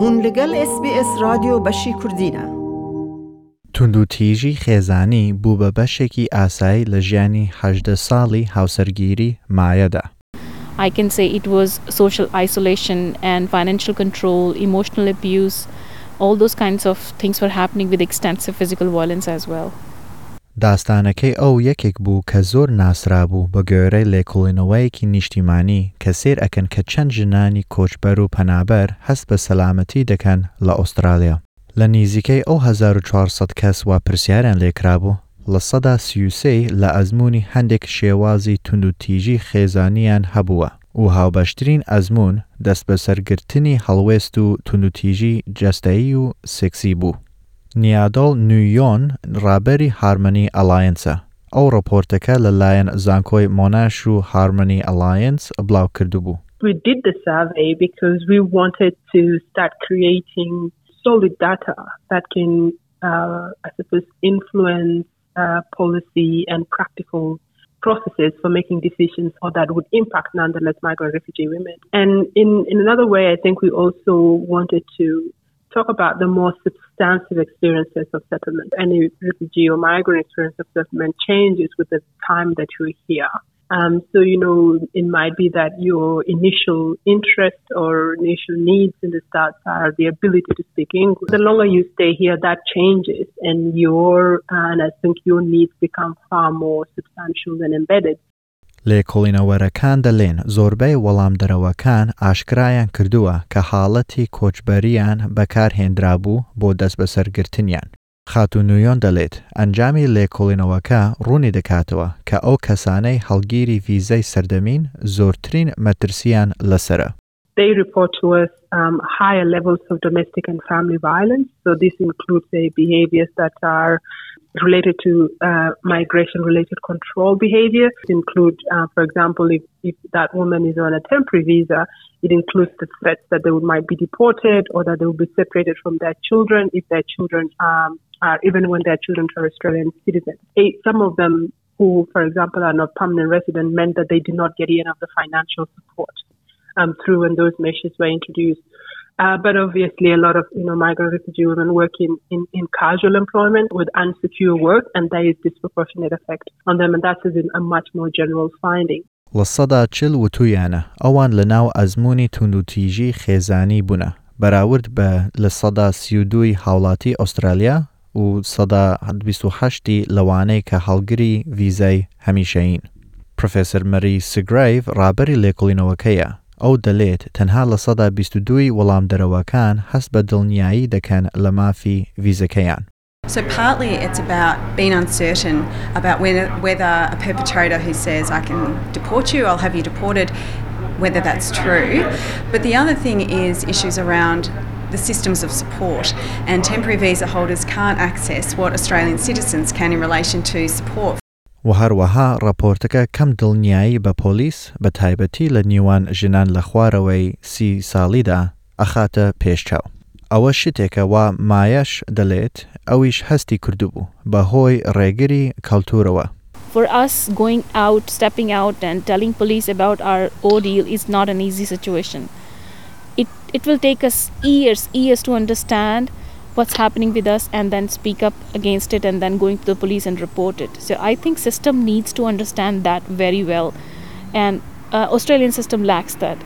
هون لەگەڵ SسBS رادیۆ بەشی کوردینە. توندوتیژی خێزانی بوو بە بەشێکی ئاسایی لە ژیانی هەدە ساڵی هاوسەرگیری مایەدا. I can say it was social isolation and financial control, emotional abuse, all those kinds of things were happening with extensive physical violence as well. داستانەکەی ئەو یەکێک بوو کە زۆر ناسرا بوو بە گۆرەی لێکۆڵینەوەیەکی نیشتیمانی کە سێر ئەکەن کە چەند ژنانی کۆچبەر و پەنابەر هەست بە سەلامەتی دەکەن لە ئوسترالیا. لە نزیکەی ئەو 1400 کەس وا پرسیاریان لێکرابوو لە سەدا سیوسی لە ئەزمموی هەندێک شێوازی تونند و تیژی خێزانیان هەبووە و هاوبەشترین ئەزمون دەست بە سەرگرتنی هەڵوێست و تونوتیژی جەستایی و سکسی بوو. نیادۆڵ نیویۆن ڕابەری هارمنی ئەلاینسە ئەو ڕۆپۆرتەکە لەلایەن زانکۆی مۆناش و هارمنی ئەلاینس بڵاو کردو We did the survey because we wanted to start creating solid data that can, uh, I suppose, influence uh, policy and practical processes for making decisions or that would impact nonetheless migrant refugee women. And in, in another way, I think we also wanted to talk about the more substantive experiences of settlement. Any refugee or migrant experience of settlement changes with the time that you're here. Um, so, you know, it might be that your initial interest or initial needs in the start are the ability to speak English. The longer you stay here, that changes and your, uh, and I think your needs become far more substantial and embedded. لێکۆڵینەوەرەکان دەڵێن زۆربەی وەڵامدەرەوەکان ئاشکرایان کردووە کە حاڵەتی کۆچبەریان بەکارهێنرابوو بۆ دەست بەسەرگرتنیان. خاتونویۆن دەڵێت ئەنجامی لێکۆڵینەوەکە ڕوونی دەکاتەوە کە ئەو کەسانەی هەڵگیری ڤیزەی سەردەمین زۆرترین مەترسیان لەسرە. They report to us um, higher levels of domestic and family violence. So this includes behaviors that are related to uh, migration related control behavior. It uh, for example, if, if that woman is on a temporary visa, it includes the threats that they might be deported or that they will be separated from their children if their children um, are, even when their children are Australian citizens. Some of them who, for example, are not permanent resident meant that they did not get any of the financial support um, through when those measures were introduced. Uh, but obviously, a lot of you know migrant refugee women work in, in, in casual employment with unsecure work, and there is disproportionate effect on them, and that is a much more general finding. لە سەدا چل وتویانە ئەوان لە ناو ئەزمموی توندوتیژی خێزانی بوونە بەراورد بە لە سەدا سیودوی هاوڵاتی ئوسترالیا و سەدا 28 لەوانەی کە هەڵگری ویزای هەمیشەین. پرۆفسەر مەری سگرایڤ ڕابەری لێکۆڵینەوەکەیە ئەو دەلێت تەنها لە سەدا 22 وەڵام دەرەوەکان هەست بە دڵنیایی دەکەن لە مافی ویزەکەیان. So partly it's about being uncertain about whether, whether a perpetrator who says I can deport you, I'll have you deported, whether that's true. But the other thing is issues around the systems of support and temporary visa holders can't access what Australian citizens can in relation to support و هەروەها ڕپۆرتەکە کەم دڵنیایی بە پۆلیس بە تایبەتی لە نیوان ژنان لە خوارەوەی سی ساڵیدا ئەخاتە پێشچاو. ئەوە شتێکە وا مایەش دەڵێت ئەویش هەستی کردوبوو بە هۆی ڕێگری کەلتورەوە. For us, going out, stepping out, and telling police about our ordeal is not an easy situation. It, it will take us years, years to understand what's happening with us and then speak up against it and then going to the police and report it so i think system needs to understand that very well and uh, australian system lacks that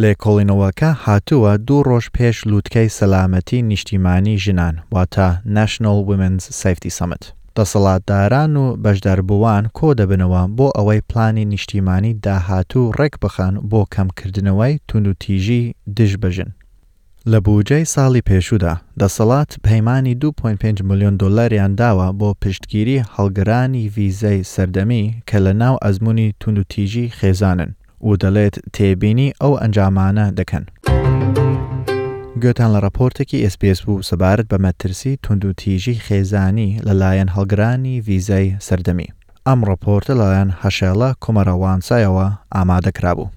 لێکۆڵینەوەکە هاتووە دوو ڕۆژ پێش لووتکەی سەلامەتی نیشتیمانی ژنان واتە National Women's Safety Summit. دەسەڵاتداران و بەشداربووان کۆ دەبنەوە بۆ ئەوەی پلانی نیشتیمانی داهاتوو ڕێک بخەن بۆ کەمکردنەوەی تونند و تیژی دژ بژن. لە بوجەی ساڵی پێشودا دەسەڵات پەیمانی 2.5 میلیۆن دلاریان داوە بۆ پشتگیری هەڵگرانی ویزەی سەردەمی کە لە ناو ئەزمموی توندوتیژی خێزانن و دەڵێت تێبینی ئەو ئەنجامانە دەکەن. گوتان لە راپۆرتێکی SسPS بوو سەبارەت بە مەترسی توندوتیژی خێزانی لەلایەن هەڵگرانی ویزەی سەردەمی. ئەم ڕپۆرتە لەلایەن هەشێڵە کۆمەرەوانسایەوە ئامادەکرابوو.